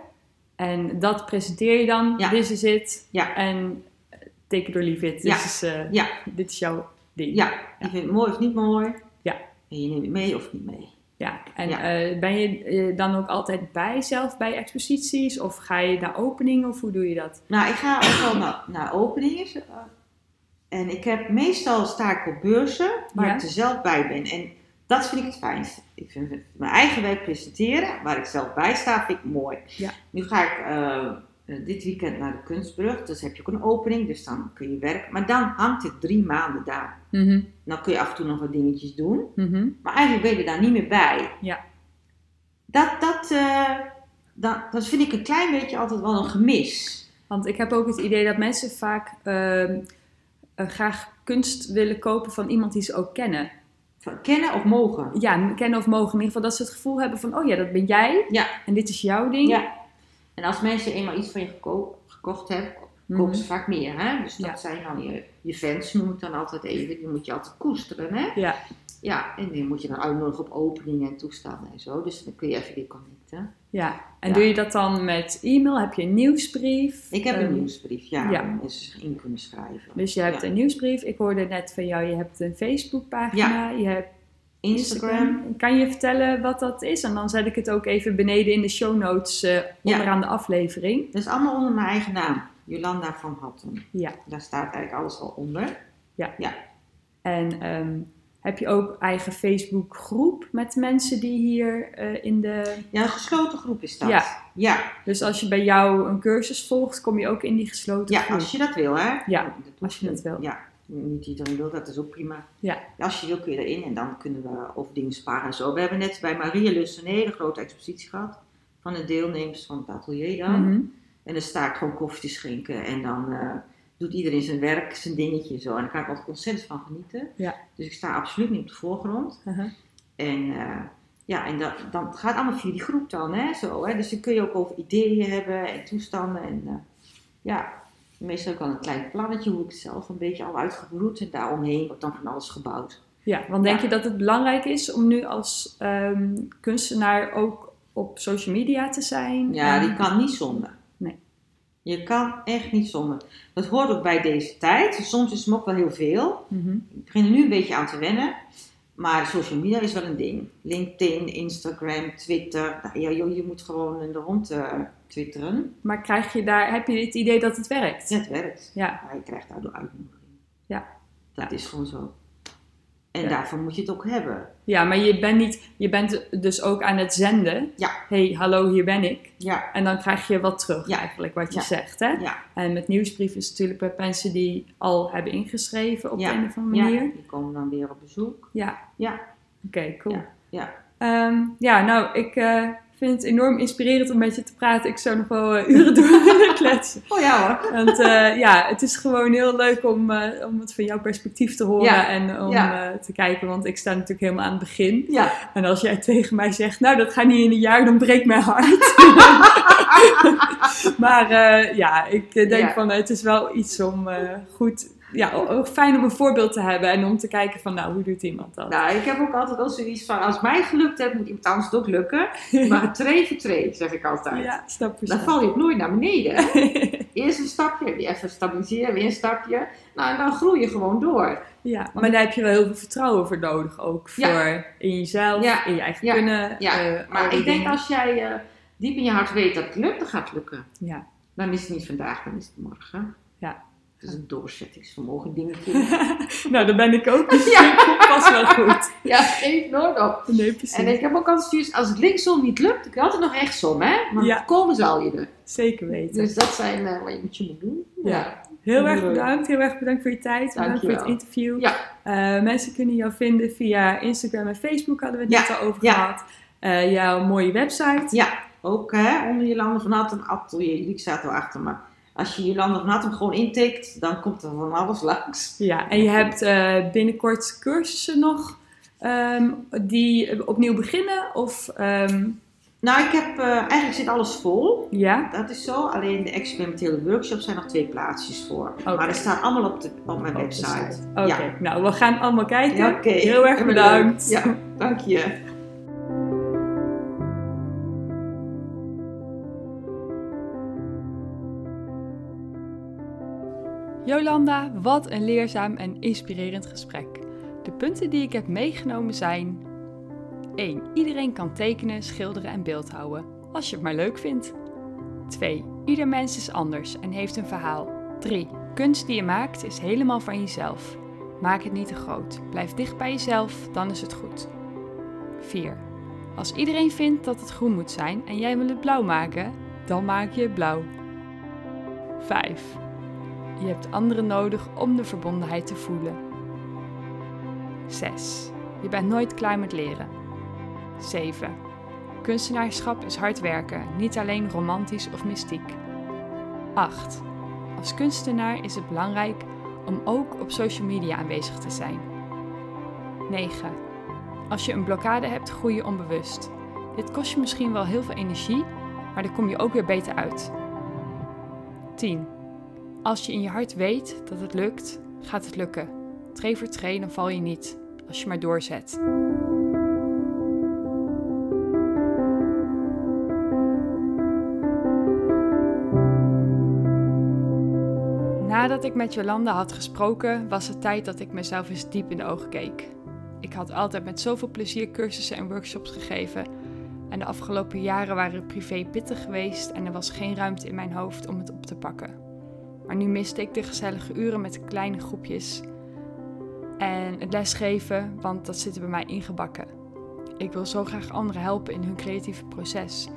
En dat presenteer je dan.
Ja.
This is it.
Ja.
En eh, take it or leave it. Dit,
Ja.
is, eh,
Ja.
dit is jouw ding.
Ja, je vindt het mooi of niet mooi.
Ja.
En je neemt het mee of niet mee.
Ja, en eh, ben je dan ook altijd bij zelf bij exposities? Of ga je naar openingen? Of hoe doe je dat?
Nou, ik ga ook wel naar, naar openingen. En ik heb meestal sta ik op beurzen waar ik er zelf bij ben. En dat vind ik het fijnste. Ik vind het- mijn eigen werk presenteren, waar ik zelf bij sta, vind ik mooi.
Ja.
Nu ga ik eh, eh, dit weekend naar de Kunstbrug. Dus heb je ook een opening, dus dan kun je werken. Maar dan hangt het drie maanden daar.
Mhm,
Dan kun je af en toe nog wat dingetjes doen.
mhm.
Maar eigenlijk ben je daar niet meer bij.
Ja.
Dat, dat, eh, dat, dat vind ik een klein beetje altijd wel een gemis.
Want ik heb ook het idee dat mensen vaak ehm, eh, graag kunst willen kopen van iemand die ze ook kennen.
Van kennen of mogen.
Ja, kennen of mogen. In ieder geval dat ze het gevoel hebben van, oh ja, dat ben jij.
Ja.
En dit is jouw ding.
Ja. En als mensen eenmaal iets van je geko- gekocht hebben,
Mhm.
kopen ze vaak meer. Hè? Dus dat
Ja.
zijn dan je, je fans, noem ik dan altijd even. Die moet je altijd koesteren. Hè?
Ja.
Ja, en die moet je dan uitnodigen op openingen en toestanden en zo. Dus dan kun je even weer connecten.
Ja. En
Ja.
doe je dat dan met e-mail? Heb je een nieuwsbrief?
Ik heb een
Ehm,
nieuwsbrief, ja,
ja.
zich in kunnen schrijven.
Dus je hebt
Ja.
een nieuwsbrief. Ik hoorde net van jou, je hebt een Facebookpagina. Je hebt
Instagram.
Kan je vertellen wat dat is? En dan zet ik het ook even beneden in de show notes eh, onderaan de aflevering.
Dat is allemaal onder mijn eigen naam. Jolanda van Hatten.
Ja.
Daar staat eigenlijk alles al onder.
En ehm, heb je ook eigen Facebook groep met mensen die hier eh, in de...
Ja, een gesloten groep is dat.
Ja.
Ja,
Dus als je bij jou een cursus volgt, kom je ook in die gesloten
ja
groep.
als je dat wil, hè?
Ja,
Dat
als je dat wil.
Ja, niet iedereen wil, dat is ook prima.
Ja.
Als je wil kun je erin en dan kunnen we over dingen sparen en zo. We hebben net bij Maria Lus een hele grote expositie gehad van de deelnemers van het atelier dan.
Mhm.
En dan sta ik gewoon koffie te schenken en dan eh, doet iedereen zijn werk, zijn dingetje en zo. En daar kan ik altijd ontzettend van genieten.
Ja.
Dus ik sta absoluut niet op de voorgrond.
Uh-huh.
En eh, ja, en dat, dan gaat allemaal via die groep dan, hè, zo, hè. Dus dan kun je ook over ideeën hebben en toestanden en eh, ja, meestal ook al een klein plannetje hoe ik het zelf een beetje al uitgebroed en daaromheen wordt dan van alles gebouwd.
Ja, want denk
Ja.
je dat het belangrijk is om nu als ehm, kunstenaar ook op social media te zijn?
Ja,
En-
die kan niet zonder. Je kan echt niet zonder. Dat hoort ook bij deze tijd. Soms is het ook wel heel veel.
Mhm.
Ik begin er nu een beetje aan te wennen. Maar social media is wel een ding. LinkedIn, Instagram, Twitter. Nou, ja, joh, je moet gewoon in de rond eh, twitteren.
Maar krijg je daar, heb je het idee dat het werkt?
Het werkt.
Ja,
Maar je krijgt daardoor uitnodiging.
Ja.
Dat is gewoon zo. En
Ja.
daarvoor moet je het ook hebben.
ja maar je bent, niet, je bent dus ook aan het zenden.
Ja.
hey, hallo, hier ben ik.
Ja,
En dan krijg je wat terug
Ja.
eigenlijk, wat je
Ja.
zegt. Hè?
ja,
En met nieuwsbrief is het natuurlijk bij mensen die al hebben ingeschreven op
Ja.
de een of andere
ja.
manier.
Die komen dan weer op bezoek.
Ja.
Ja.
Oké, cool.
Ja, ja.
Ehm, ja, nou, ik eh, vind het enorm inspirerend om met je te praten. Ik zou nog wel eh, uren door willen kletsen.
Oh ja hoor.
Want eh, ja, het is gewoon heel leuk om, eh, om het van jouw perspectief te horen
Ja,
en om
ja.
te kijken. Want ik sta natuurlijk helemaal aan het begin.
Ja.
En als jij tegen mij zegt, nou dat gaat niet in een jaar, dan breekt mijn hart. maar ja, ik denk van het is wel iets om goed, ja, ook fijn om een voorbeeld te hebben. En om te kijken van, nou hoe doet iemand dat?
Nou, ik heb ook altijd wel zoiets van, als mij gelukt heeft, moet iemand anders het ook lukken. Maar tree voor tree, zeg ik altijd.
ja, stap voor
Dan val je ook nooit naar beneden. Eerst een stapje, die even stabiliseren, weer een stapje. Nou, en dan groei je gewoon door.
Ja, maar daar heb je wel heel veel vertrouwen voor nodig. Ook voor
Ja.
in jezelf,
Ja.
in je eigen
Ja.
kunnen.
Ja,
eh,
maar ik denk als jij eh, diep in je hart weet dat het lukt, dan gaat het lukken.
Ja.
Dan is het niet vandaag, dan is het morgen.
Ja.
Het is een doorzettingsvermogen dingetje.
nou, dat ben ik ook. Dus
Ja.
vast wel goed.
ja, geef nooit op.
Nee, precies.
En ik heb ook altijd zoiets, als het linksom niet lukt, je altijd nog rechtsom, hè? Maar
Ja.
komen zal je er.
Zeker weten.
Dus dat zijn eh, wat je moet je moet doen.
Ja. Heel erg
je?
bedankt. Heel erg bedankt voor je tijd. Bedankt voor het interview.
Ja.
Eh, mensen kunnen jou vinden via Instagram en Facebook, hadden we het
Ja.
net al over
Ja.
gehad. Eh, jouw mooie website.
Ja, ook hè, onder Jolande van Hattem atelier. Die staat er achter me. Als je Jolande van Hattem gewoon intikt, dan komt er van alles langs.
Ja, en je hebt eh, binnenkort cursussen nog ehm, die opnieuw beginnen? Of mijn
Nou, ik heb, eh, eigenlijk zit alles vol.
ja?
Dat is zo. Alleen de experimentele workshops zijn nog twee plaatsjes voor. Maar dat staat allemaal op, de, op mijn
Op
website.
site. Oké,
Ja.
nou we gaan allemaal kijken.
Ja.
Heel erg bedankt.
leuk. Ja, dank je.
Jolanda, wat een leerzaam en inspirerend gesprek. De punten die ik heb meegenomen zijn 1. Iedereen kan tekenen, schilderen en beeldhouden, als je het maar leuk vindt. 2. Ieder mens is anders en heeft een verhaal. 3. Kunst die je maakt is helemaal van jezelf. Maak het niet te groot. Blijf dicht bij jezelf, dan is het goed. 4. Als iedereen vindt dat het groen moet zijn en jij wil het blauw maken, dan maak je het blauw. 5. Je hebt anderen nodig om de verbondenheid te voelen. 6. Je bent nooit klaar met leren. 7. Kunstenaarschap is hard werken, niet alleen romantisch of mystiek. 8. Als kunstenaar is het belangrijk om ook op social media aanwezig te zijn. 9. Als je een blokkade hebt, groei je onbewust. Dit kost je misschien wel heel veel energie, maar daar kom je ook weer beter uit. 10. Als je in je hart weet dat het lukt, gaat het lukken. Tree voor tree, dan val je niet. Als je maar doorzet. Nadat ik met Jolanda had gesproken, was het tijd dat ik mezelf eens diep in de ogen keek. Ik had altijd met zoveel plezier cursussen en workshops gegeven. En de afgelopen jaren waren privé pittig geweest en er was geen ruimte in mijn hoofd om het op te pakken. Maar nu miste ik de gezellige uren met kleine groepjes en het lesgeven, want dat zit er bij mij ingebakken. Ik wil zo graag anderen helpen in hun creatieve proces,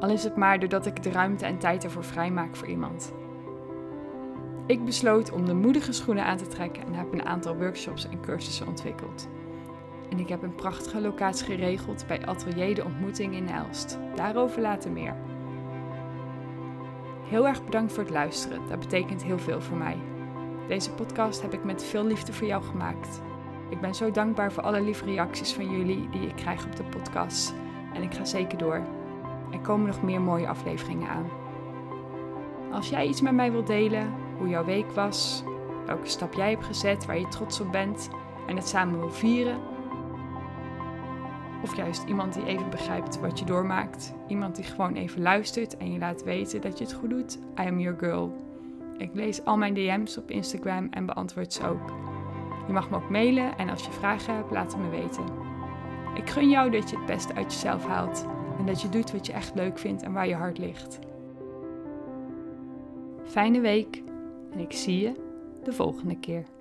al is het maar doordat ik de ruimte en tijd ervoor vrijmaak voor iemand. Ik besloot om de moedige schoenen aan te trekken en heb een aantal workshops en cursussen ontwikkeld. En ik heb een prachtige locatie geregeld bij Atelier de Ontmoeting in Elst. Daarover later meer. Heel erg bedankt voor het luisteren, dat betekent heel veel voor mij. Deze podcast heb ik met veel liefde voor jou gemaakt. Ik ben zo dankbaar voor alle lieve reacties van jullie die ik krijg op de podcast. En ik ga zeker door. Er komen nog meer mooie afleveringen aan. Als jij iets met mij wilt delen, hoe jouw week was, welke stap jij hebt gezet waar je trots op bent en het samen wil vieren. Of juist iemand die even begrijpt wat je doormaakt. Iemand die gewoon even luistert en je laat weten dat je het goed doet. I am your girl. Ik lees al mijn DM's op Instagram en beantwoord ze ook. Je mag me ook mailen en als je vragen hebt, laat het me weten. Ik gun jou dat je het beste uit jezelf haalt en dat je doet wat je echt leuk vindt en waar je hart ligt. Fijne week en ik zie je de volgende keer.